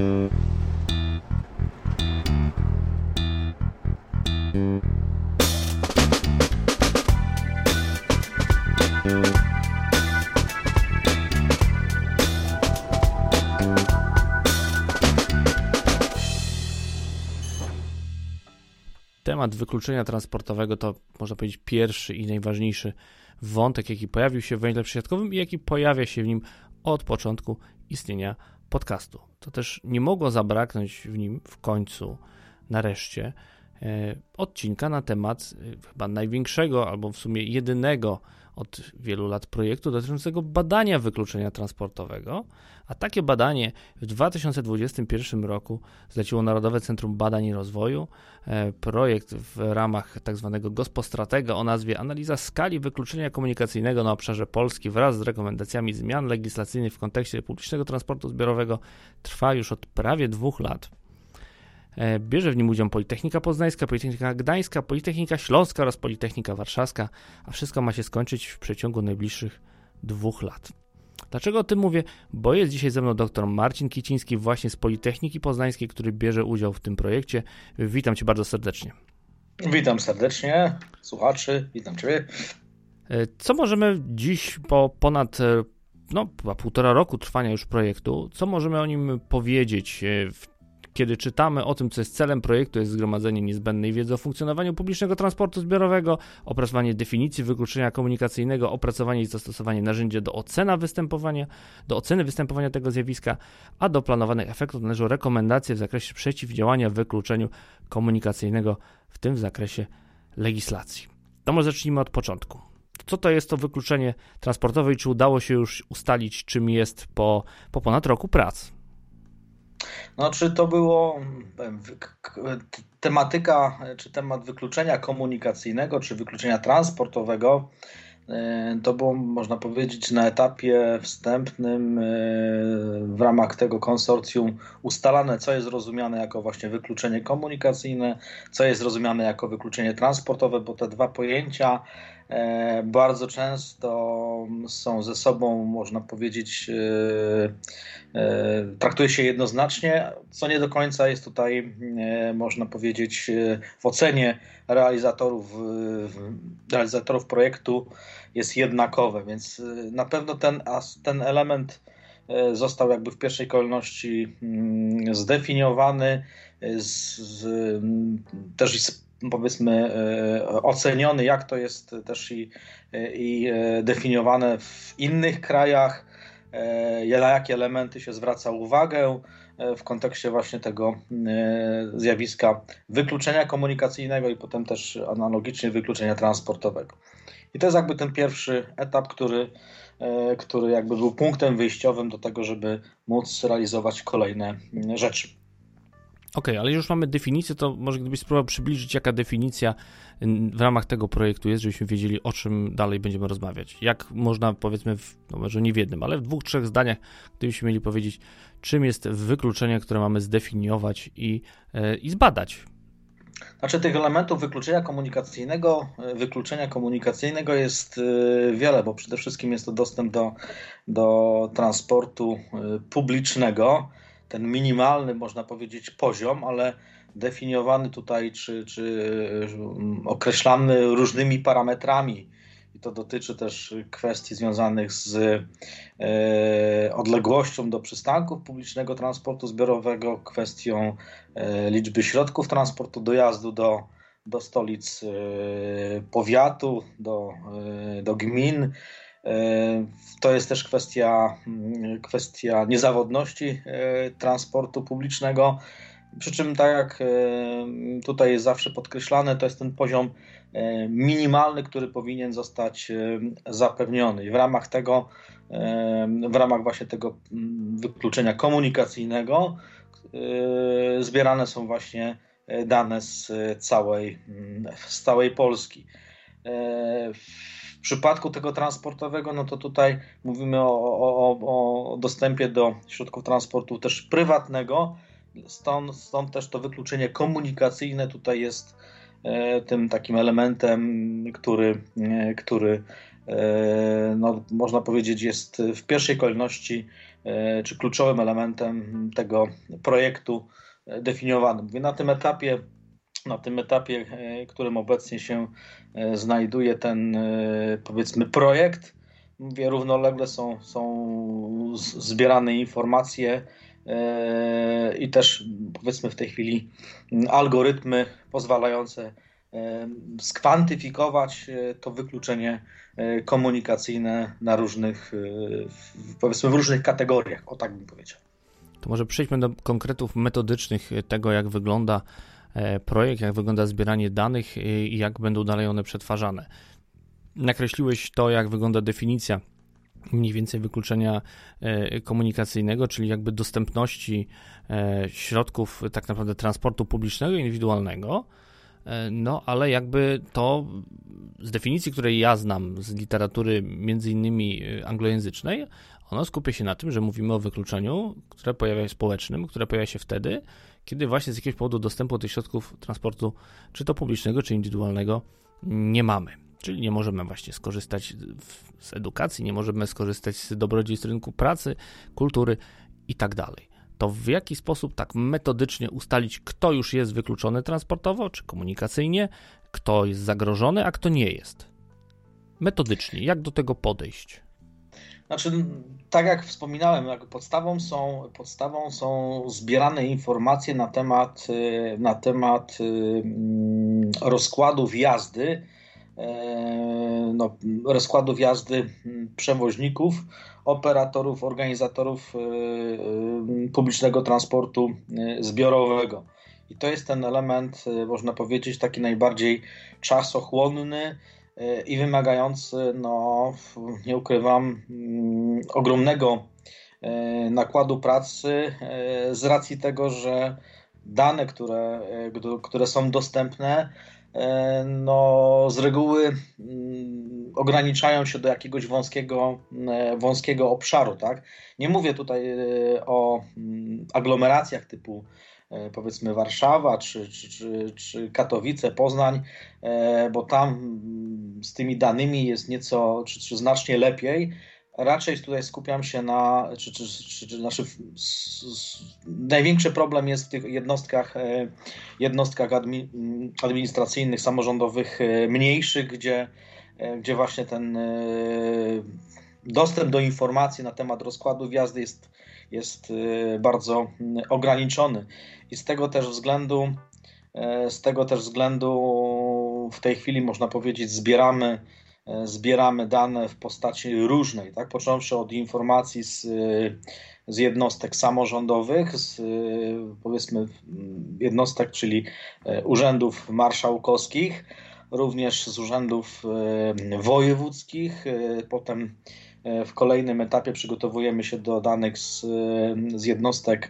Mm-hmm. Temat wykluczenia transportowego to można powiedzieć pierwszy i najważniejszy wątek, jaki pojawił się w węźle przesiadkowym i jaki pojawia się w nim od początku istnienia podcastu. To też nie mogło zabraknąć w nim w końcu, nareszcie, e, odcinka na temat e, chyba największego albo w sumie jedynego od wielu lat projektu dotyczącego badania wykluczenia transportowego, a takie badanie w 2021 roku zleciło Narodowe Centrum Badań i Rozwoju. E, projekt w ramach tzw. Tak Gospostratega o nazwie Analiza skali wykluczenia komunikacyjnego na obszarze Polski wraz z rekomendacjami zmian legislacyjnych w kontekście publicznego transportu zbiorowego trwa już od prawie dwóch lat. E, bierze w nim udział Politechnika Poznańska, Politechnika Gdańska, Politechnika Śląska oraz Politechnika Warszawska, a wszystko ma się skończyć w przeciągu najbliższych dwóch lat. Dlaczego o tym mówię? Bo jest dzisiaj ze mną dr Marcin Kiciński właśnie z Politechniki Poznańskiej, który bierze udział w tym projekcie. Witam cię bardzo serdecznie. Witam serdecznie słuchaczy, witam ciebie. E, co możemy dziś po ponad e, no, półtora roku trwania już projektu, co możemy o nim powiedzieć w kiedy czytamy o tym, co jest celem projektu, jest zgromadzenie niezbędnej wiedzy o funkcjonowaniu publicznego transportu zbiorowego, opracowanie definicji wykluczenia komunikacyjnego, opracowanie i zastosowanie narzędzia do, występowania, do oceny występowania tego zjawiska, a do planowanych efektów należą rekomendacje w zakresie przeciwdziałania wykluczeniu komunikacyjnego, w tym w zakresie legislacji. To może zacznijmy od początku. Co to jest to wykluczenie transportowe i czy udało się już ustalić, czym jest po, po ponad roku prac? No, czy to było tematyka, czy temat wykluczenia komunikacyjnego, czy wykluczenia transportowego, e, to było, można powiedzieć, na etapie wstępnym e, w ramach tego konsorcjum ustalane, co jest rozumiane jako właśnie wykluczenie komunikacyjne, co jest rozumiane jako wykluczenie transportowe, bo te dwa pojęcia E, bardzo często są ze sobą, można powiedzieć, e, e, traktuje się jednoznacznie, co nie do końca jest tutaj, można powiedzieć, w ocenie realizatorów, realizatorów projektu jest jednakowe, więc na pewno ten, ten element został jakby w pierwszej kolejności mm, zdefiniowany, z, z, też powiedzmy e, oceniony, jak to jest też i, i e, definiowane w innych krajach, e, na jakie elementy się zwraca uwagę w kontekście właśnie tego zjawiska wykluczenia komunikacyjnego i potem też analogicznie wykluczenia transportowego. I to jest jakby ten pierwszy etap, który, który jakby był punktem wyjściowym do tego, żeby móc realizować kolejne rzeczy. Okej, okay, ale już mamy definicję, to może gdybyś spróbował przybliżyć, jaka definicja w ramach tego projektu jest, żebyśmy wiedzieli, o czym dalej będziemy rozmawiać. Jak można, powiedzmy, w, no może nie w jednym, ale w dwóch, trzech zdaniach, gdybyśmy mieli powiedzieć, czym jest wykluczenie, które mamy zdefiniować i, e, i zbadać. Znaczy tych elementów wykluczenia komunikacyjnego, e, wykluczenia komunikacyjnego jest e, wiele, bo przede wszystkim jest to dostęp do, do transportu publicznego, ten minimalny, można powiedzieć, poziom, ale definiowany tutaj, czy, czy określany różnymi parametrami. To dotyczy też kwestii związanych z e, odległością do przystanków publicznego transportu zbiorowego, kwestią e, liczby środków transportu dojazdu do, do stolic e, powiatu, do, e, do gmin, E, to jest też kwestia, mm, kwestia niezawodności e, transportu publicznego. Przy czym, tak jak tutaj jest zawsze podkreślane, to jest ten poziom minimalny, który powinien zostać zapewniony. I w ramach tego, w ramach właśnie tego mm, wykluczenia komunikacyjnego, zbierane są właśnie dane z całej, mm, z całej Polski. W przypadku tego transportowego, no to tutaj mówimy o, o, o dostępie do środków transportu też prywatnego, stąd, stąd też to wykluczenie komunikacyjne tutaj jest e, tym takim elementem, który, e, który no, można powiedzieć, jest w pierwszej kolejności czy kluczowym elementem tego projektu definiowanym. Na tym etapie, na tym etapie, którym obecnie się znajduje ten powiedzmy projekt, mówię, równolegle są, są zbierane informacje i też powiedzmy w tej chwili algorytmy pozwalające skwantyfikować e, to wykluczenie e, komunikacyjne na różnych, e, powiedzmy w różnych kategoriach, o tak bym powiedział. To może przejdźmy do konkretów metodycznych tego, jak wygląda projekt, jak wygląda zbieranie danych i jak będą dalej one przetwarzane. Nakreśliłeś to, jak wygląda definicja mniej więcej wykluczenia komunikacyjnego, czyli jakby dostępności środków tak naprawdę transportu publicznego indywidualnego E, no, ale jakby to z definicji, której ja znam z literatury między innymi e, anglojęzycznej, ono skupia się na tym, że mówimy o wykluczeniu, które pojawia się społecznym, które pojawia się wtedy, kiedy właśnie z jakiegoś powodu dostępu do tych środków transportu, czy to publicznego, czy indywidualnego, nie mamy. Czyli nie możemy właśnie skorzystać z edukacji, nie możemy skorzystać z dobrodziejstw rynku pracy, kultury i tak dalej to w jaki sposób tak metodycznie ustalić, kto już jest wykluczony transportowo czy komunikacyjnie, kto jest zagrożony, a kto nie jest? Metodycznie, jak do tego podejść? Znaczy, tak jak wspominałem, podstawą są, podstawą są zbierane informacje na temat, na temat mm, rozkładów jazdy, no, rozkładów jazdy mm, przewoźników operatorów, organizatorów y, y, publicznego transportu zbiorowego. I to jest ten element, można powiedzieć, taki najbardziej czasochłonny i wymagający, no, nie ukrywam, mm, ogromnego nakładu pracy z racji tego, że dane, które, które są dostępne, E, no, z reguły mm, ograniczają się do jakiegoś wąskiego, e, wąskiego obszaru. Tak? Nie mówię tutaj e, o mm, aglomeracjach typu powiedzmy Warszawa czy, czy, czy, czy Katowice, Poznań, bo tam mm, z tymi danymi jest nieco czy, czy znacznie lepiej. Raczej tutaj skupiam się na, czy, czy, czy, czy znaczy, największy problem jest w tych jednostkach, e, jednostkach administracyjnych, samorządowych, e, mniejszych, gdzie, e, gdzie właśnie ten dostęp do informacji na temat rozkładu wjazdy jest, jest bardzo ograniczony. I z tego też względu, z tego też względu w tej chwili można powiedzieć, zbieramy zbieramy dane w postaci różnej, tak? począwszy od informacji z, z jednostek samorządowych, z powiedzmy jednostek, czyli e, urzędów marszałkowskich, również z urzędów e, wojewódzkich. Potem w kolejnym etapie przygotowujemy się do danych z, z jednostek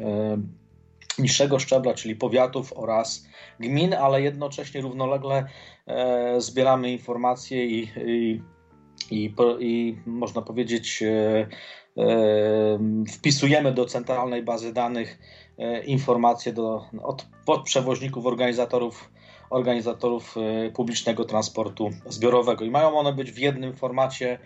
niższego szczebla, czyli powiatów oraz gmin, ale jednocześnie równolegle e, zbieramy informacje i, i, i, i można powiedzieć, e, e, wpisujemy do centralnej bazy danych informacje do, od, od przewoźników, organizatorów organizatorów publicznego transportu zbiorowego. I mają one być w jednym formacie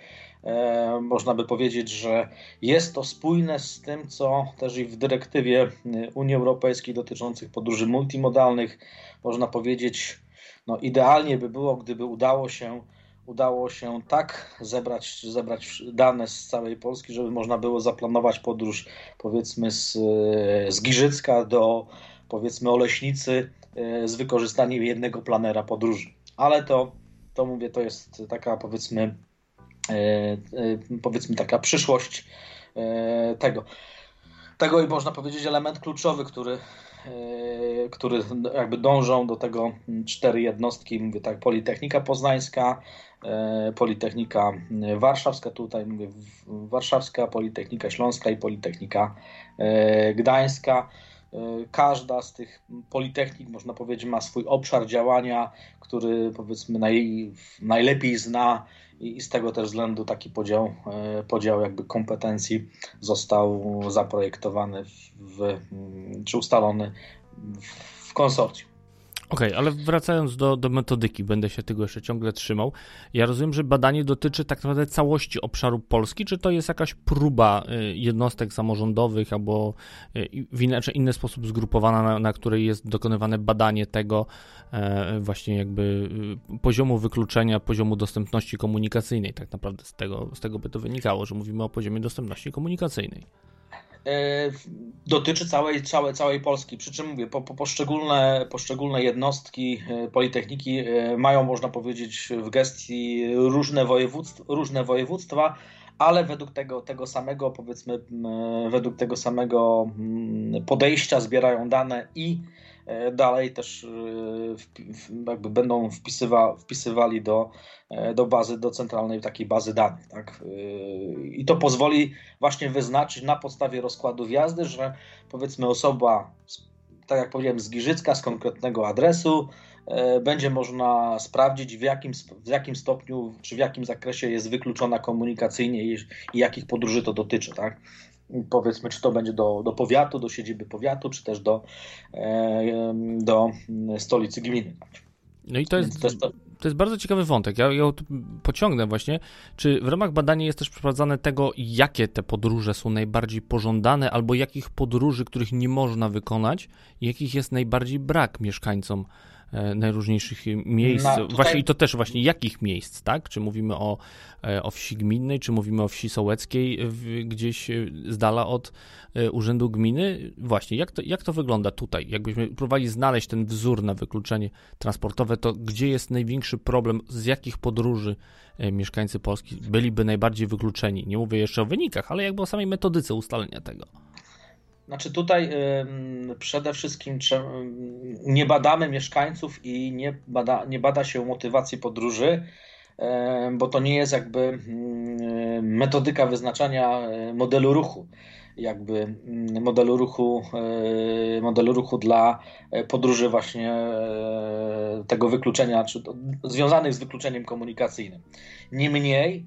można by powiedzieć, że jest to spójne z tym, co też i w dyrektywie e, Unii Europejskiej dotyczących podróży multimodalnych, można powiedzieć, no idealnie by było, gdyby udało się udało się tak zebrać, zebrać dane z całej Polski, żeby można było zaplanować podróż powiedzmy z, e, z Giżycka do powiedzmy Oleśnicy z wykorzystaniem jednego planera podróży. Ale to, to mówię, to jest taka powiedzmy E, e, powiedzmy taka przyszłość e, tego. Tego i można powiedzieć element kluczowy, który, który jakby dążą do tego cztery jednostki, mówię tak, Politechnika Poznańska, Politechnika Warszawska, tutaj mówię Warszawska, Politechnika Śląska i Politechnika Gdańska. Każda z tych politechnik, można powiedzieć, ma swój obszar działania, który powiedzmy naj, najlepiej zna i z tego też względu taki podział, e, podział jakby kompetencji został zaprojektowany w, czy ustalony w konsorcjum. Okej, okay, ale wracając do, do metodyki, będę się tego jeszcze ciągle trzymał. Ja rozumiem, że badanie dotyczy tak naprawdę całości obszaru Polski, czy to jest jakaś próba y, jednostek samorządowych albo y, w inaczej, inny sposób zgrupowana, na, na której jest dokonywane badanie tego e, właśnie jakby y, poziomu wykluczenia, poziomu dostępności komunikacyjnej. Tak naprawdę z tego, z tego by to wynikało, że mówimy o poziomie dostępności komunikacyjnej. E, dotyczy całej, całej, całej Polski. Przy czym mówię, po, po poszczególne, poszczególne jednostki e, Politechniki e, mają, można powiedzieć, w gestii różne województwa, różne województwa ale według tego, tego samego, powiedzmy, według tego samego podejścia zbierają dane i E, dalej też e, jakby będą wpisywa, wpisywali do, e, do bazy, do centralnej takiej bazy danych. Tak? I to pozwoli właśnie wyznaczyć na podstawie rozkładu jazdy, że powiedzmy osoba, tak jak powiedziałem, z Giżycka, z konkretnego adresu, będzie można sprawdzić w jakim, w jakim stopniu czy w jakim zakresie jest wykluczona komunikacyjnie i jakich podróży to dotyczy. Tak? powiedzmy, czy to będzie do, do powiatu, do siedziby powiatu, czy też do, e, do stolicy gminy. No i to jest, to jest, to... to jest, bardzo ciekawy wątek. Ja, ja pociągnę właśnie. Czy w ramach badania jest też przeprowadzane tego, jakie te podróże są najbardziej pożądane, albo jakich podróży, których nie można wykonać, jakich jest najbardziej brak mieszkańcom E, najróżniejszych miejsc. No, tutaj... Właśnie i to też właśnie jakich miejsc, tak? Czy mówimy o, e, o wsi gminnej, czy mówimy o wsi sołeckiej gdzieś e, z dala od urzędu gminy? Właśnie, jak to, jak to wygląda tutaj? Jakbyśmy próbowali znaleźć ten wzór na wykluczenie transportowe, to gdzie jest największy problem, z jakich podróży mieszkańcy Polski byliby najbardziej wykluczeni? Nie mówię jeszcze o wynikach, ale jakby o samej metodyce ustalenia tego. Znaczy tutaj przede wszystkim nie badamy mieszkańców i nie bada, nie bada się motywacji podróży, bo to nie jest jakby metodyka wyznaczania e, modelu ruchu jakby modelu ruchu, e, modelu ruchu dla e, podróży właśnie tego wykluczenia, czy związanych z wykluczeniem komunikacyjnym. Niemniej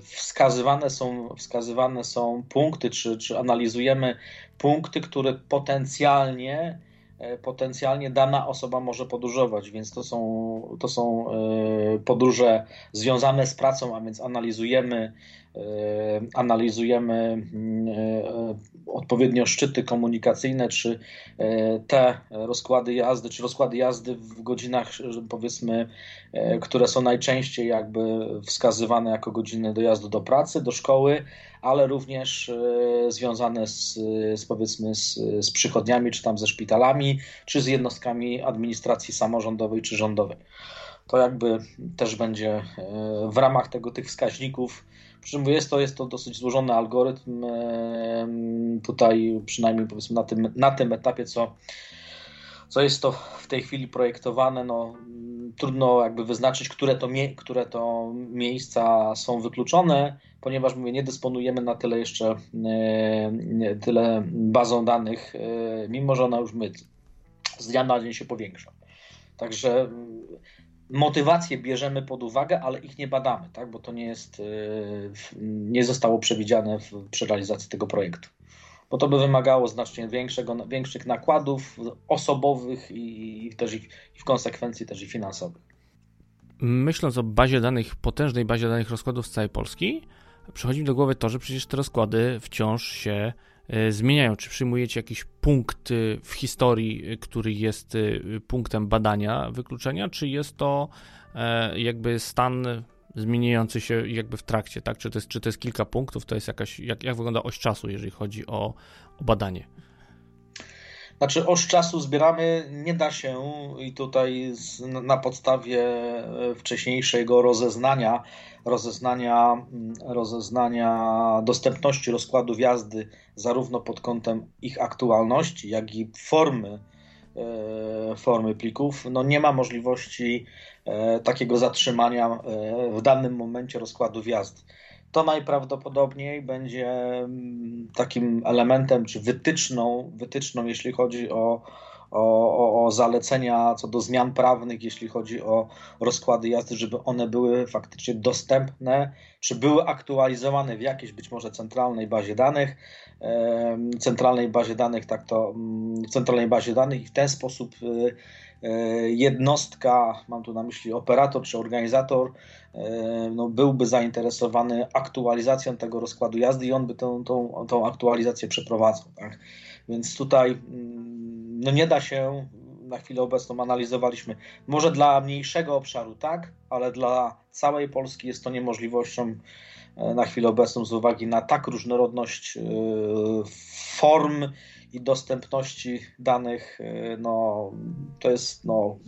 wskazywane są, wskazywane są punkty, czy, czy analizujemy punkty, które potencjalnie e, potencjalnie dana osoba może podróżować, więc to są, to są e, podróże związane z pracą, a więc analizujemy analizujemy mm, e, odpowiednio szczyty komunikacyjne, czy e, te rozkłady jazdy, czy rozkłady jazdy w godzinach, powiedzmy, które są najczęściej jakby wskazywane jako godziny dojazdu do pracy, do szkoły, ale również związane z, z powiedzmy z, z przychodniami, czy tam ze szpitalami, czy z jednostkami administracji samorządowej czy rządowej. To jakby też będzie w ramach tego tych wskaźników przy czym jest to, jest to dosyć złożony algorytm. Tutaj przynajmniej powiedzmy na tym, na tym etapie, co, co jest to w tej chwili projektowane, no, trudno jakby wyznaczyć, które to, które to miejsca są wykluczone, ponieważ mówię, nie dysponujemy na tyle jeszcze tyle bazą danych, e, mimo że ona już my z dnia na dzień się powiększa. Także motywacje bierzemy pod uwagę, ale ich nie badamy, tak? bo to nie jest, y, nie zostało przewidziane w, przy realizacji tego projektu. Bo to by wymagało znacznie większego, większych nakładów osobowych i, i też i w konsekwencji też i finansowych. Myśląc o bazie danych, potężnej bazie danych rozkładów z całej Polski, przychodzi mi do głowy to, że przecież te rozkłady wciąż się E, zmieniają? Czy przyjmujecie jakiś punkt w historii, e, który jest e, punktem badania wykluczenia, czy jest to jakby stan zmieniający się jakby w trakcie, tak? Czy to jest, czy to jest kilka punktów, to jest jakaś, jak, jak wygląda oś czasu, jeżeli chodzi o, o badanie? Znaczy, oś czasu zbieramy nie da się i tutaj z, na podstawie wcześniejszego rozeznania, rozeznania, rozeznania dostępności rozkładów jazdy, zarówno pod kątem ich aktualności, jak i formy, e, formy plików, no nie ma możliwości e, takiego zatrzymania e, w danym momencie rozkładów jazdy to najprawdopodobniej będzie takim elementem czy wytyczną, wytyczną jeśli chodzi o, o, o, o, zalecenia co do zmian prawnych, jeśli chodzi o rozkłady jazdy, żeby one były faktycznie dostępne, czy były aktualizowane w jakiejś być może centralnej bazie danych, centralnej bazie danych, tak to, mm, centralnej bazie danych i w ten sposób y, y, jednostka, mam tu na myśli operator czy organizator, no, byłby zainteresowany aktualizacją tego rozkładu jazdy i on by tą, tą, tą aktualizację przeprowadzał. Tak? Więc tutaj mm, no, nie da się na chwilę obecną analizowaliśmy. Może dla mniejszego obszaru tak, ale dla całej Polski jest to niemożliwością E, na chwilę obecną z uwagi na tak różnorodność e, form i dostępności danych, e, no, to jest no,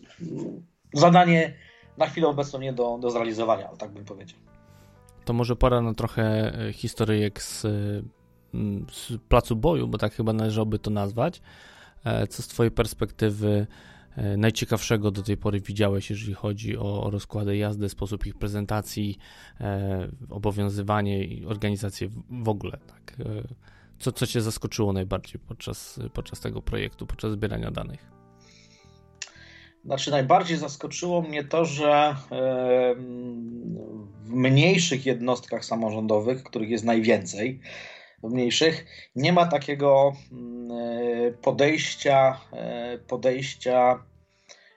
zadanie na chwilę obecną nie do, do zrealizowania, tak bym powiedział. To może pora na trochę historyjek z, z placu boju, bo tak chyba należałoby to nazwać. Co z Twojej perspektywy E, najciekawszego do tej pory widziałeś, jeżeli chodzi o rozkłady jazdy, sposób ich prezentacji, e, obowiązywanie i organizację w ogóle, tak? E, co, co Cię zaskoczyło najbardziej podczas, podczas tego projektu, podczas zbierania danych? Znaczy, najbardziej zaskoczyło mnie to, że w mniejszych jednostkach samorządowych, których jest najwięcej, mniejszych, nie ma takiego mm, podejścia, podejścia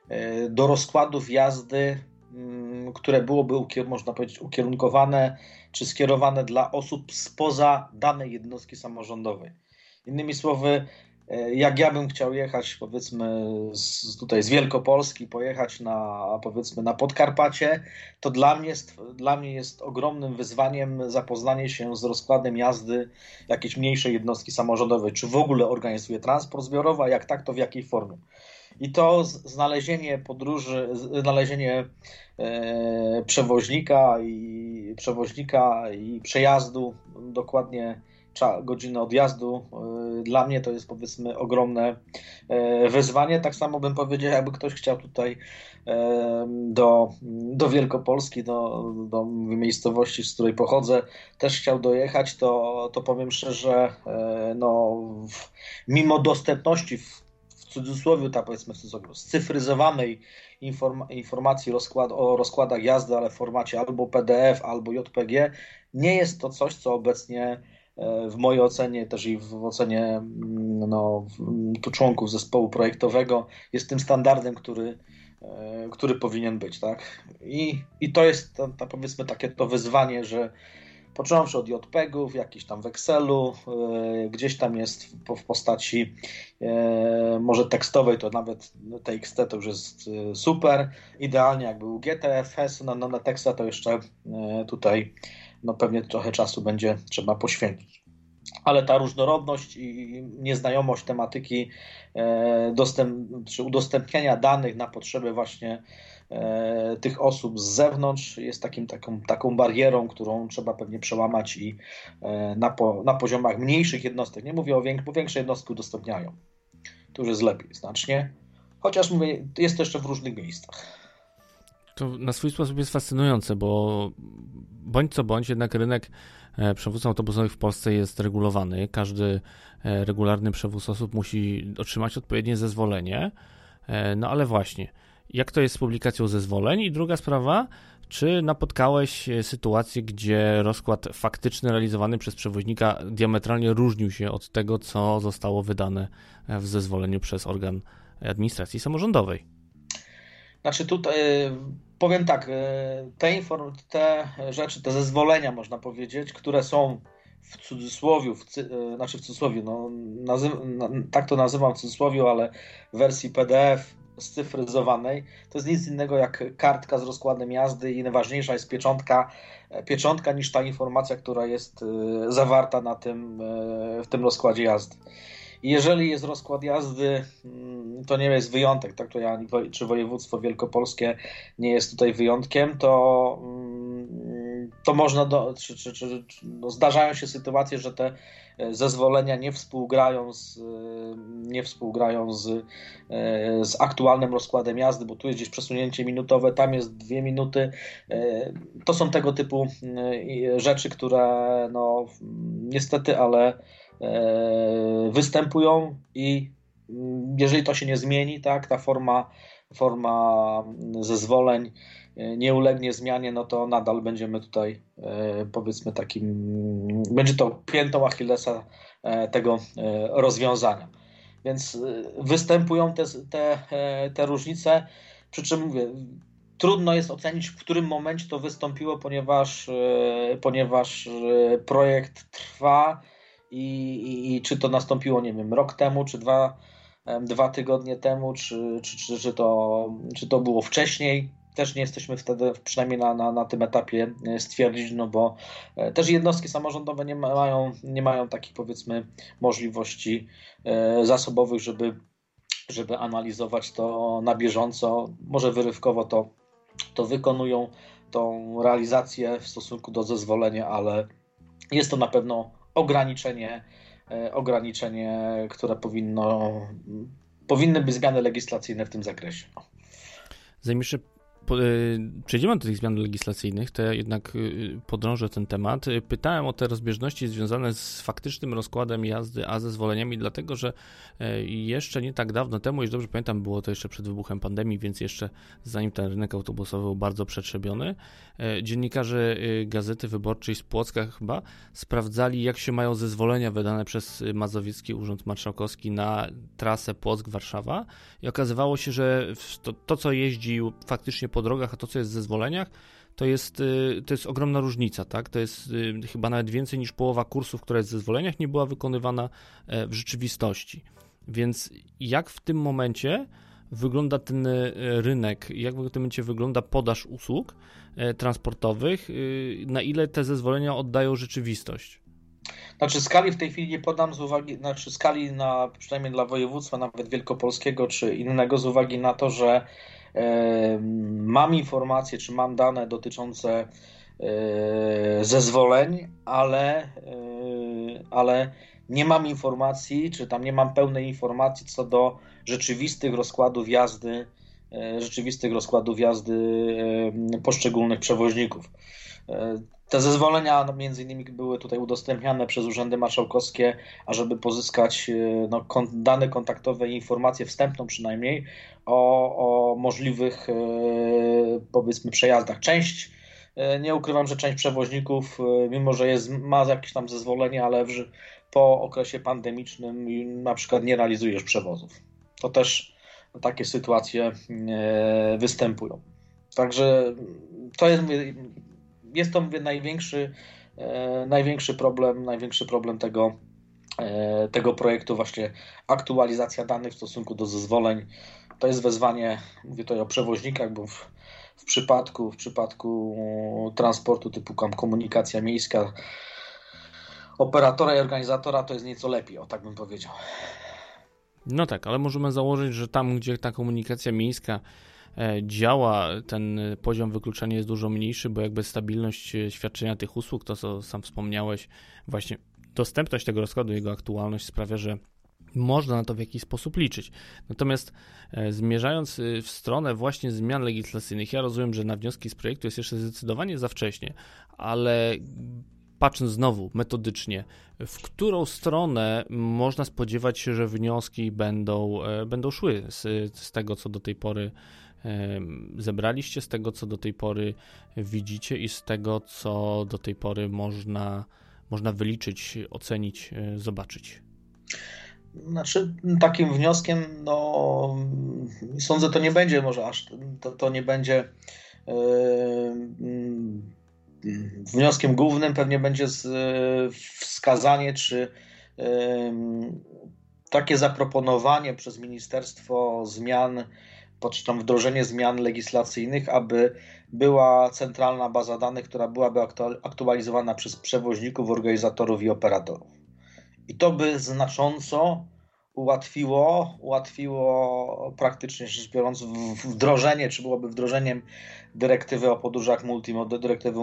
E, do rozkładów jazdy, mm, które byłoby, można powiedzieć, ukierunkowane czy skierowane dla osób spoza danej jednostki samorządowej. Innymi słowy, e, jak ja bym chciał jechać, powiedzmy, z, tutaj z Wielkopolski, pojechać na, powiedzmy, na Podkarpacie, to dla mnie, jest, dla mnie jest ogromnym wyzwaniem zapoznanie się z rozkładem jazdy jakiejś mniejszej jednostki samorządowej. Czy w ogóle organizuje transport zbiorowy, a jak tak, to w jakiej formie. I to znalezienie podróży, znalezienie e, przewoźnika i przewoźnika i przejazdu dokładnie godziny odjazdu. E, dla mnie to jest powiedzmy ogromne e, wyzwanie. Tak samo bym powiedział, jakby ktoś chciał tutaj do, do Wielkopolski, do, do miejscowości, z której pochodzę, też chciał dojechać, to, to powiem szczerze, no, mimo dostępności w w cudzysłowie, tak powiedzmy w cudzysłowie, scyfryzowanej inform informacji rozkład, o rozkładach jazdy, ale w formacie albo PDF, albo JPG, nie jest to coś, co obecnie e, w mojej ocenie, też i w ocenie mm, no, tu członków zespołu projektowego, jest tym standardem, który, e, który powinien być. Tak? I, i to jest to, powiedzmy takie to wyzwanie, że począwszy od JPEG-ów, jakiś tam w Excelu, e, gdzieś tam jest w postaci e, może tekstowej, to nawet TXT to już jest e, super. Idealnie jak był GTFS no, no na teksta to jeszcze tutaj no pewnie trochę czasu będzie trzeba poświęcić. Ale ta różnorodność i nieznajomość tematyki dostęp, czy udostępniania danych na potrzeby właśnie E, tych osób z zewnątrz jest takim, taką, taką barierą, którą trzeba pewnie przełamać i e, na, po, na poziomach mniejszych jednostek, nie mówię o większych, bo większe jednostki udostępniają. Tu już jest lepiej znacznie, chociaż mówię, jest to jeszcze w różnych miejscach. To na swój sposób jest fascynujące, bo bądź co bądź, jednak rynek e, przewóz autobusowych w Polsce jest regulowany. Każdy regularny przewóz osób musi otrzymać odpowiednie zezwolenie. No ale właśnie, jak to jest z publikacją zezwoleń? I druga sprawa, czy napotkałeś e, sytuację, gdzie rozkład faktyczny realizowany przez przewoźnika diametralnie różnił się od tego, co zostało wydane w zezwoleniu przez organ administracji samorządowej? Znaczy tutaj e, powiem tak, e, te, inform- te rzeczy, te zezwolenia można powiedzieć, które są w cudzysłowie, w cy, znaczy w cudzysłowie, no, na, tak to nazywam w cudzysłowie, ale w wersji PDF scyfryzowanej, to jest nic innego jak kartka z rozkładem jazdy i najważniejsza jest pieczątka, e, pieczątka niż ta informacja, która jest e, zawarta na tym, e, w tym rozkładzie jazdy. Jeżeli jest rozkład jazdy, mm, to nie jest wyjątek, tak to ja, czy województwo wielkopolskie nie jest tutaj wyjątkiem, to mm, to można, do, czy, czy, czy no zdarzają się sytuacje, że te zezwolenia nie współgrają z, nie współgrają z, z aktualnym rozkładem jazdy, bo tu jest gdzieś przesunięcie minutowe, tam jest dwie minuty. To są tego typu rzeczy, które no, niestety, ale występują i jeżeli to się nie zmieni, tak, ta forma, forma zezwoleń nie ulegnie zmianie, no to nadal będziemy tutaj powiedzmy takim, będzie to piętą Achillesa tego rozwiązania. Więc występują te, te, te różnice, przy czym mówię, trudno jest ocenić, w którym momencie to wystąpiło, ponieważ, e, ponieważ e, projekt trwa i, i, i, czy to nastąpiło, nie wiem, rok temu, czy dwa, dwa tygodnie temu, czy, czy, czy, czy, to, czy to było wcześniej. Też nie jesteśmy wtedy, przynajmniej na, na, na tym etapie, e, stwierdzić, no bo też jednostki samorządowe nie mają, nie mają takich, powiedzmy, możliwości zasobowych, żeby żeby analizować to na bieżąco. Może wyrywkowo to to wykonują tą realizację w stosunku do zezwolenia, ale jest to na pewno ograniczenie, e, ograniczenie, które powinno, powinny być zmiany legislacyjne w tym zakresie. Jeszcze Y, przejdziemy do tych zmian legislacyjnych, to ja jednak y, podrążę ten temat. Y, pytałem o te rozbieżności związane z faktycznym rozkładem jazdy, a zezwoleniami, dlatego że jeszcze nie tak dawno temu, jeśli dobrze pamiętam, było to jeszcze przed wybuchem pandemii, więc jeszcze zanim ten rynek autobusowy był bardzo przetrzebiony, dziennikarze Gazety Wyborczej z Płocka chyba sprawdzali, jak się mają zezwolenia wydane przez Mazowiecki Urząd Marszałkowski na trasę Płock-Warszawa i okazywało się, że to, to co jeździł faktycznie po po drogach, a to, co jest w zezwoleniach, to jest, y, to jest ogromna różnica, tak? To jest y, chyba nawet więcej niż połowa kursów, która jest w zezwoleniach, nie była wykonywana e, w rzeczywistości. Więc jak w tym momencie wygląda ten e, rynek, jak w tym momencie wygląda podaż usług e, transportowych, y, na ile te zezwolenia oddają rzeczywistość? Znaczy skali w tej chwili nie podam z uwagi, znaczy skali na, przynajmniej dla województwa, nawet wielkopolskiego czy innego, z uwagi na to, że Mam informacje, czy mam dane dotyczące e, zezwoleń, ale, e, ale nie mam informacji, czy tam nie mam pełnej informacji co do rzeczywistych rozkładów jazdy, e, rzeczywistych rozkładów jazdy poszczególnych przewoźników. Te zezwolenia między innymi były tutaj udostępniane przez urzędy marszałkowskie, ażeby pozyskać e, no, dane kontaktowe i informację wstępną przynajmniej o, o możliwych e, powiedzmy przejazdach. Część e, nie ukrywam, że część przewoźników, mimo że jest, ma jakieś tam zezwolenie, ale w, po okresie pandemicznym na przykład nie realizujesz przewozów. To też takie sytuacje występują. Także to jest jest to mówię, największy, e, największy problem, największy problem tego, e, tego projektu, właśnie aktualizacja danych w stosunku do zezwoleń. To jest wezwanie, mówię tutaj o przewoźnikach, bo w, w przypadku, w przypadku transportu typu komunikacja miejska, operatora i organizatora to jest nieco lepiej, o tak bym powiedział. No tak, ale możemy założyć, że tam, gdzie ta komunikacja miejska E, działa, ten poziom wykluczenia jest dużo mniejszy, bo jakby stabilność e, świadczenia tych usług, to co sam wspomniałeś, właśnie dostępność tego rozkładu, jego aktualność sprawia, że można na to w jakiś sposób liczyć. Natomiast e, zmierzając w stronę właśnie zmian legislacyjnych, ja rozumiem, że na wnioski z projektu jest jeszcze zdecydowanie za wcześnie, ale patrząc znowu metodycznie, w którą stronę można spodziewać się, że wnioski będą, będą szły z, z tego, co do tej pory zebraliście z tego, co do tej pory widzicie i z tego, co do tej pory można, można wyliczyć, ocenić, e, zobaczyć? Znaczy, takim wnioskiem, no, sądzę, to nie będzie może aż, to, to nie będzie yy, wnioskiem głównym, pewnie będzie z, wskazanie, czy takie zaproponowanie przez ministerstwo zmian czy tam wdrożenie zmian legislacyjnych, aby była centralna baza danych, która byłaby aktualizowana przez przewoźników, organizatorów i operatorów. I to by znacząco ułatwiło, ułatwiło praktycznie rzecz biorąc wdrożenie, czy byłoby wdrożeniem dyrektywy o podróżach multimodalnych, dyrektywy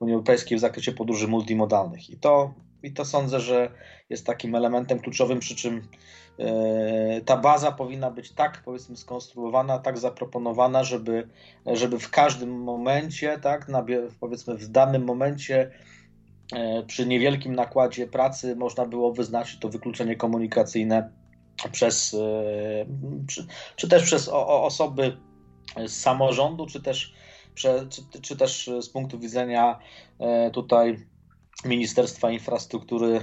Unii Europejskiej w zakresie podróży multimodalnych. I to, I to sądzę, że jest takim elementem kluczowym, przy czym ta baza powinna być tak powiedzmy skonstruowana, tak zaproponowana, żeby, żeby w każdym momencie, tak, na, powiedzmy w danym momencie e, przy niewielkim nakładzie pracy można było wyznaczyć to wykluczenie komunikacyjne przez, czy, czy też przez osoby z samorządu, czy też, czy, czy też z punktu widzenia tutaj Ministerstwa Infrastruktury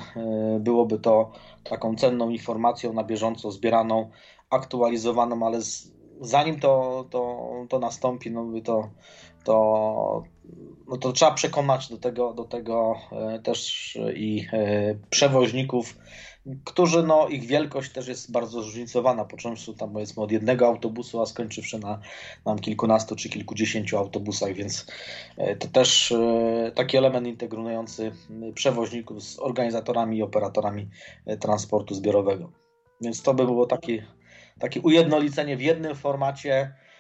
byłoby to taką cenną informacją na bieżąco zbieraną, aktualizowaną, ale z, zanim to, to, to nastąpi, no to, to, no to trzeba przekonać do tego, do tego e, też i e, przewoźników, którzy no, ich wielkość też jest bardzo zróżnicowana, począwszy tam powiedzmy od jednego autobusu, a skończywszy na, na kilkunastu czy kilkudziesięciu autobusach, więc e, to też taki element integrujący przewoźników z organizatorami i operatorami transportu zbiorowego. Więc to by było takie, takie ujednolicenie w jednym formacie, e,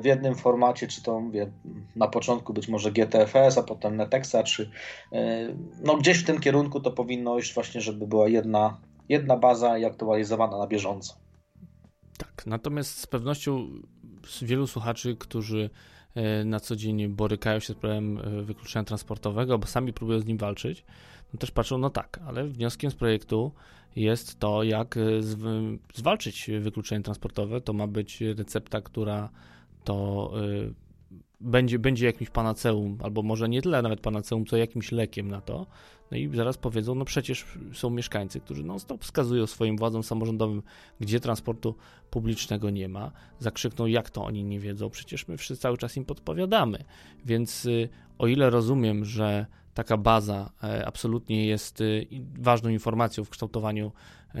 w jednym formacie, czy to mówię, na początku być może GTFS, a potem Netexa, czy e, no gdzieś w tym kierunku to powinno iść właśnie, żeby była jedna, jedna baza i aktualizowana na bieżąco. Tak, natomiast z pewnością wielu słuchaczy, którzy e, na co dzień borykają się z problemem wykluczenia transportowego, bo sami próbują z nim walczyć, no też patrzą, no tak, ale wnioskiem z projektu jest to, jak e, zwalczyć wykluczenie transportowe. To ma być recepta, która to e, będzie, będzie jakimś panaceum, albo może nie tyle nawet panaceum, co jakimś lekiem na to. No i zaraz powiedzą, no przecież są mieszkańcy, którzy non stop wskazują swoim władzom samorządowym, gdzie transportu publicznego nie ma. Zakrzykną, jak to oni nie wiedzą, przecież my wszyscy cały czas im podpowiadamy. Więc y, o ile rozumiem, że taka baza e, absolutnie jest e, ważną informacją w kształtowaniu e,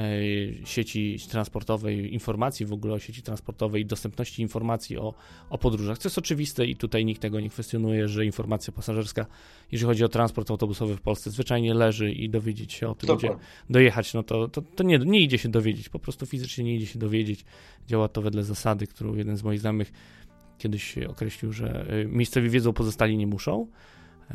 sieci transportowej, informacji w ogóle o sieci transportowej i dostępności informacji o, o podróżach. To jest oczywiste i tutaj nikt tego nie kwestionuje, że informacja pasażerska, jeżeli chodzi o transport autobusowy w Polsce, zwyczajnie leży i dowiedzieć się o tym, gdzie dojechać, no to, to, to nie, nie idzie się dowiedzieć, po prostu fizycznie nie idzie się dowiedzieć. Działa to wedle zasady, którą jeden z moich znajomych kiedyś określił, że miejscowi wiedzą, pozostali nie muszą.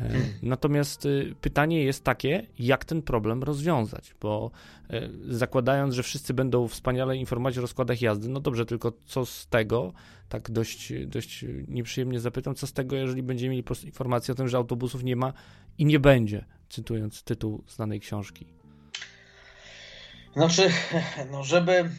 E, natomiast y, pytanie jest takie, jak ten problem rozwiązać, bo e, zakładając, że wszyscy będą wspaniale informować o rozkładach jazdy, no dobrze, tylko co z tego, tak dość, dość nieprzyjemnie zapytam, co z tego, jeżeli będziemy mieli informację o tym, że autobusów nie ma i nie będzie, cytując tytuł znanej książki. Znaczy, no żeby mm,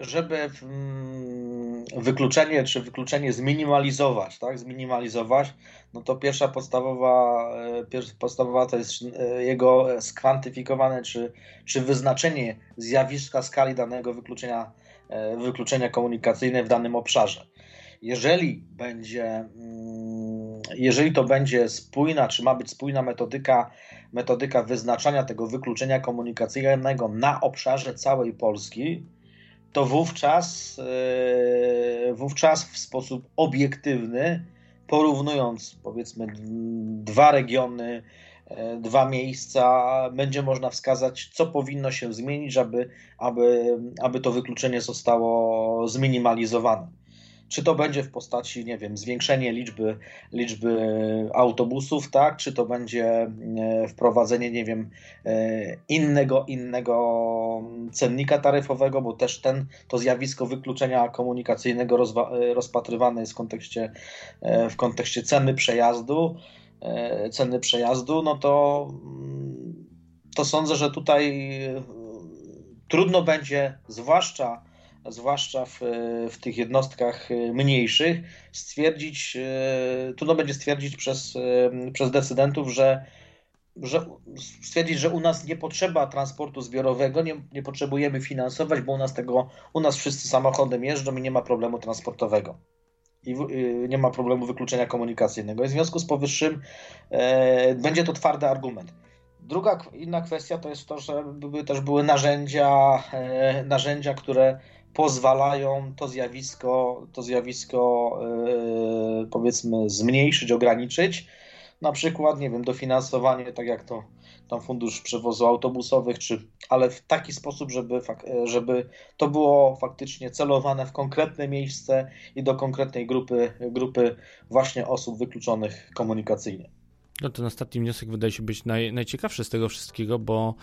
żeby mm, wykluczenie czy wykluczenie zminimalizować, tak, zminimalizować, no to pierwsza podstawowa, e, pierwsza podstawowa to jest e, jego skwantyfikowane czy, czy wyznaczenie zjawiska skali danego wykluczenia, e, wykluczenia komunikacyjne w danym obszarze. Jeżeli będzie, mm, jeżeli to będzie spójna, czy ma być spójna metodyka, metodyka wyznaczania tego wykluczenia komunikacyjnego na obszarze całej Polski, to wówczas, e, wówczas w sposób obiektywny, porównując powiedzmy dwa regiony, e, dwa miejsca, będzie można wskazać, co powinno się zmienić, aby, aby, aby to wykluczenie zostało zminimalizowane. Czy to będzie w postaci, nie wiem, zwiększenie liczby, liczby autobusów, tak? Czy to będzie e, wprowadzenie, nie wiem, e, innego, innego cennika taryfowego, bo też ten, to zjawisko wykluczenia komunikacyjnego e, rozpatrywane jest w kontekście, w kontekście ceny przejazdu, ceny przejazdu, no to, to sądzę, że tutaj trudno będzie, zwłaszcza zwłaszcza w, w tych jednostkach e, mniejszych, stwierdzić, e, trudno będzie stwierdzić przez, e, przez decydentów, że, że stwierdzić, że u nas nie potrzeba transportu zbiorowego, nie, nie potrzebujemy finansować, bo u nas tego, u nas wszyscy samochodem jeżdżą i nie ma problemu transportowego i nie ma problemu wykluczenia komunikacyjnego. I w związku z powyższym e, będzie to twardy argument. Druga inna kwestia to jest to, że były też były narzędzia, e, narzędzia, które pozwalają to zjawisko, to zjawisko yy, powiedzmy zmniejszyć, ograniczyć. Na przykład, nie wiem, dofinansowanie, tak jak to tam fundusz przewozu autobusowych, czy, ale w taki sposób, żeby, żeby to było faktycznie celowane w konkretne miejsce i do konkretnej grupy, grupy właśnie osób wykluczonych komunikacyjnie. No ten ostatni wniosek wydaje się być naj, najciekawszy z tego wszystkiego, bo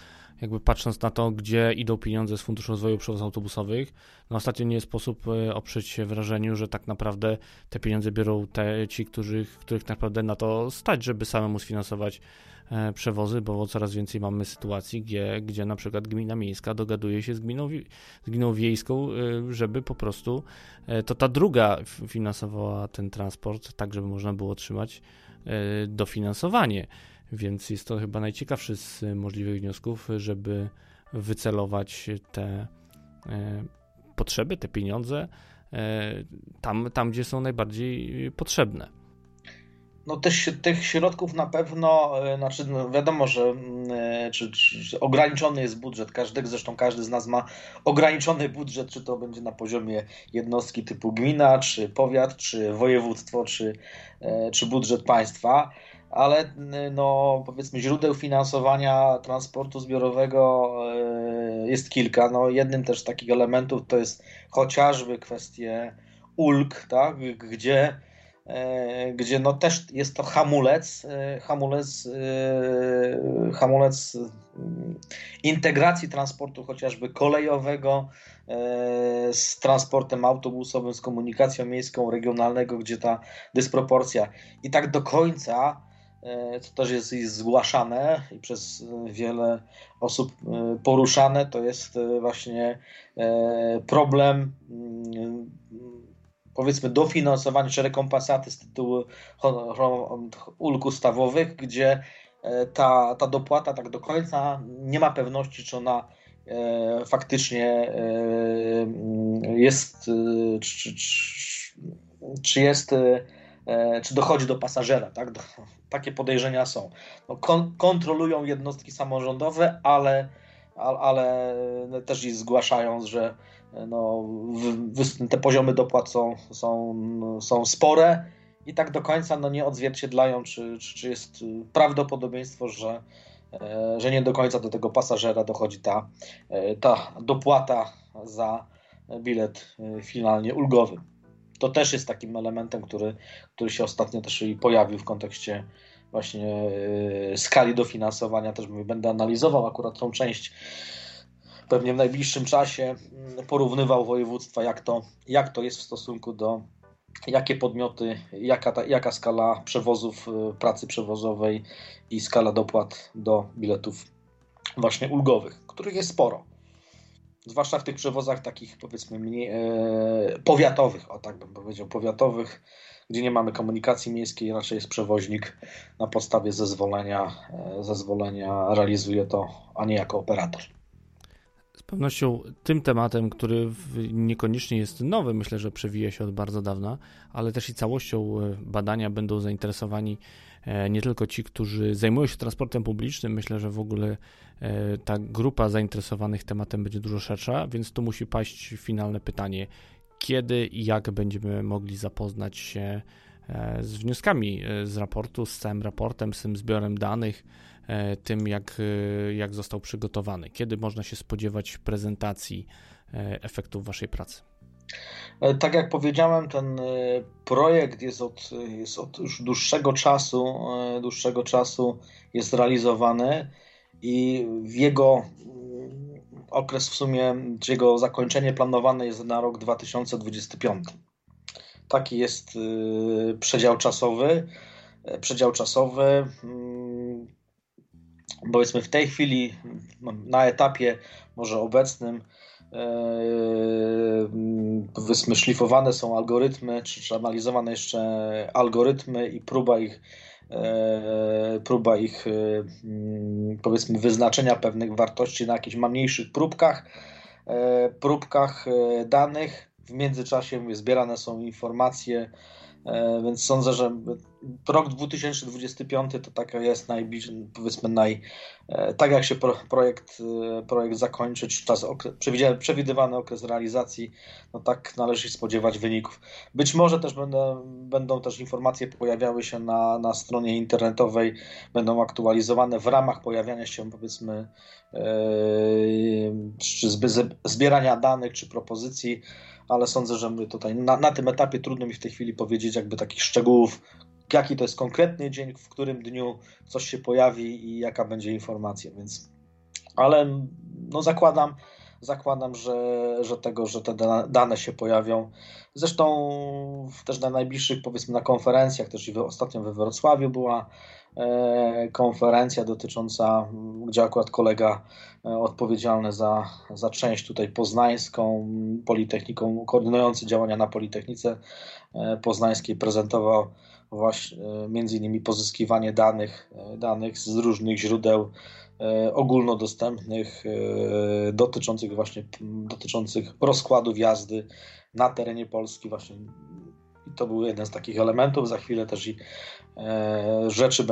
jakby patrząc na to, gdzie idą pieniądze z Funduszu Rozwoju Przewozów Autobusowych, no ostatnio nie sposób e, oprzeć się wrażeniu, że tak naprawdę te pieniądze biorą te, ci, których, których naprawdę na to stać, żeby samemu sfinansować e, przewozy, bo coraz więcej mamy sytuacji, gdzie, gdzie na przykład gmina miejska dogaduje się z gminą, z gminą wiejską, e, żeby po prostu to ta druga finansowała ten transport, tak żeby można było otrzymać dofinansowanie. Więc jest to chyba najciekawszy z możliwych wniosków, żeby wycelować te e, potrzeby, te pieniądze e, tam, tam gdzie są najbardziej potrzebne. No też tych środków na pewno, e, znaczy no wiadomo, że mm, czy, czy, ograniczony jest budżet. Każdego, zresztą każdy z nas ma ograniczony budżet, czy to będzie na poziomie jednostki typu gmina, czy powiat, czy województwo, czy, czy budżet państwa. Ale no, powiedzmy źródeł finansowania transportu zbiorowego e, jest kilka. No, jednym też z takich elementów to jest chociażby kwestie ulg, tak, gdzie, e, gdzie no też jest to hamulec, e, hamulec, hamulec integracji transportu chociażby kolejowego z transportem autobusowym, z komunikacją miejską, regionalnego, gdzie ta dysproporcja i tak do końca E, co też jest zgłaszane i przez wiele osób e, poruszane, to jest e, właśnie problem mm, powiedzmy dofinansowania czy rekompensaty z tytułu ulg ustawowych, gdzie ta, ta dopłata tak do końca nie ma pewności, czy ona faktycznie jest, czy, czy, jest E, czy dochodzi do pasażera. Tak? Takie podejrzenia są. No, kon kontrolują jednostki samorządowe, ale, ale też i zgłaszają, że e, no, te poziomy dopłat są, są, są spore i tak do końca no, nie odzwierciedlają, czy, czy, czy jest prawdopodobieństwo, że, e, że nie do końca do tego pasażera dochodzi ta, ta dopłata za bilet finalnie ulgowy to też jest takim elementem, który, który się ostatnio też i pojawił w kontekście właśnie skali dofinansowania. Też będę analizował akurat tą część pewnie w najbliższym czasie, yy, porównywał województwa, jak to, jak to jest w stosunku do jakie podmioty, jaka, ta, jaka skala przewozów, yy, pracy przewozowej i skala dopłat do biletów właśnie ulgowych, których jest sporo zwłaszcza w tych przewozach takich powiedzmy mniej, e, powiatowych, o tak bym powiedział, powiatowych, gdzie nie mamy komunikacji miejskiej, raczej jest przewoźnik na podstawie zezwolenia, e, zezwolenia realizuje to, a nie jako operator. Pewnością tym tematem, który niekoniecznie jest nowy, myślę, że przewija się od bardzo dawna, ale też i całością e, badania będą zainteresowani E, nie tylko ci, którzy zajmują się transportem publicznym, myślę, że w ogóle e, ta grupa zainteresowanych tematem będzie dużo szersza, więc tu musi paść finalne pytanie, kiedy i jak będziemy mogli zapoznać się z wnioskami z raportu, z całym raportem, z tym zbiorem danych, tym jak, jak został przygotowany, kiedy można się spodziewać prezentacji efektów Waszej pracy. E, tak jak powiedziałem, ten e, projekt jest od, jest od już dłuższego czasu, e, dłuższego czasu jest realizowany i jego mm, okres w sumie, czy jego zakończenie planowane jest na rok 2025. Taki jest przedział czasowy. Przedział czasowy. Mm, powiedzmy w tej chwili na etapie może obecnym Eee, powiedzmy szlifowane są algorytmy, czy, analizowane jeszcze algorytmy i próba ich eee, próba ich eee, powiedzmy wyznaczenia pewnych wartości na jakichś mniejszych próbkach próbkach danych. W międzyczasie zbierane są informacje E, więc sądzę, że rok 2025 to taka jest najbliżej, powiedzmy naj, e, tak jak się projekt, e, projekt zakończy, czy czas, przewidywany okres realizacji, no tak należy się spodziewać wyników. Być może też będą, będą też informacje pojawiały się na, na stronie internetowej, będą aktualizowane w ramach pojawiania się powiedzmy czy zbierania danych, czy propozycji ale sądzę, że my tutaj na, na tym etapie trudno mi w tej chwili powiedzieć jakby takich szczegółów, jaki to jest konkretny dzień, w którym dniu coś się pojawi i jaka będzie informacja, więc ale no zakładam, zakładam, że, że tego, że te dane się pojawią. Zresztą też na najbliższych, powiedzmy na konferencjach, też i ostatnio we Wrocławiu była konferencja dotycząca, gdzie akurat kolega e, odpowiedzialny za, za część tutaj poznańską, Politechniką, koordynujący działania na Politechnice e, Poznańskiej prezentował właśnie między innymi pozyskiwanie danych, danych z różnych źródeł E, ogólnodostępnych e, dotyczących właśnie dotyczących rozkładów jazdy na terenie Polski właśnie to był jeden z takich elementów. Za chwilę też i e, rzeczy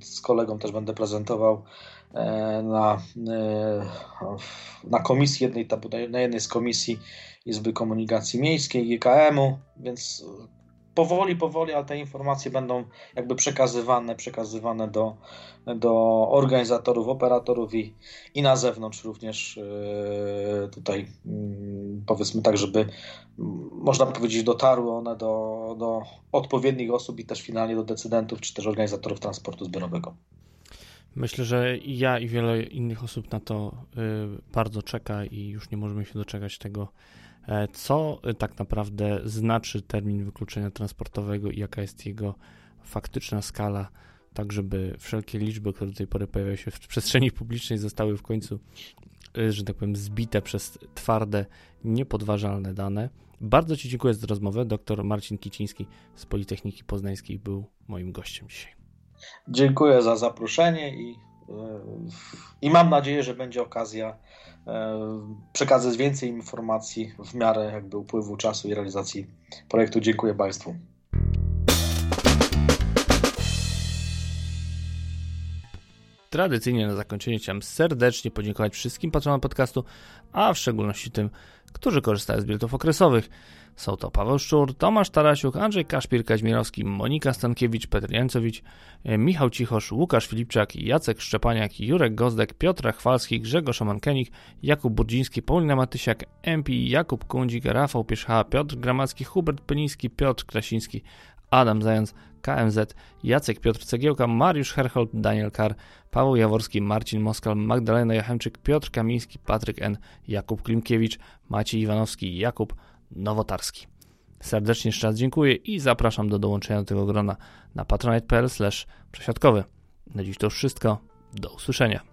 z kolegą też będę prezentował na, na komisji jednej, na jednej z komisji Izby Komunikacji Miejskiej, GKM-u, więc powoli, powoli, ale te informacje będą jakby przekazywane, przekazywane do, do organizatorów, operatorów i, i na zewnątrz również yy, tutaj mm, powiedzmy tak, żeby mm, można powiedzieć dotarły one do, do odpowiednich osób i też finalnie do decydentów czy też organizatorów transportu zbiorowego. Myślę, że ja i wiele innych osób na to yy, bardzo czeka i już nie możemy się doczekać tego co tak naprawdę znaczy termin wykluczenia transportowego i jaka jest jego faktyczna skala, tak żeby wszelkie liczby, które do tej pory pojawiają się w przestrzeni publicznej, zostały w końcu, e, że tak powiem, zbite przez twarde, niepodważalne dane. Bardzo Ci dziękuję za rozmowę. Dr Marcin Kiciński z Politechniki Poznańskiej był moim gościem dzisiaj. Dziękuję za zaproszenie i, e, i mam nadzieję, że będzie okazja E, przekazać więcej informacji w miarę jakby upływu czasu i realizacji projektu. Dziękuję Państwu. Tradycyjnie na zakończenie chciałem serdecznie podziękować wszystkim patronom podcastu, a w szczególności tym, którzy korzystają z biletów okresowych. Są to Paweł Szczur, Tomasz Tarasiuk, Andrzej Kaszpir Kaźmierowski, Monika Stankiewicz, Petr Jancowicz, e, Michał Cichosz, Łukasz Filipczak, Jacek Szczepaniak, Jurek Gozdek, Piotr Chwalski, Grzegorz Omankenik, Jakub Burdziński, Paulina Matysiak, MP, Jakub Kundzik, Rafał Pierzcha, Piotr Gramacki, Hubert Peliński, Piotr Krasiński, Adam Zając, KMZ, Jacek Piotr Cegiełka, Mariusz Herhold, Daniel Kar, Paweł Jaworski, Marcin Moskal, Magdalena Jachemczyk, Piotr Kamiński, Patryk N., Jakub Klimkiewicz, Maciej Iwanowski, Jakub Nowotarski. Serdecznie jeszcze raz dziękuję i zapraszam do dołączenia do tego grona na patronite.pl przesiadkowy. Na dziś to już wszystko. Do usłyszenia.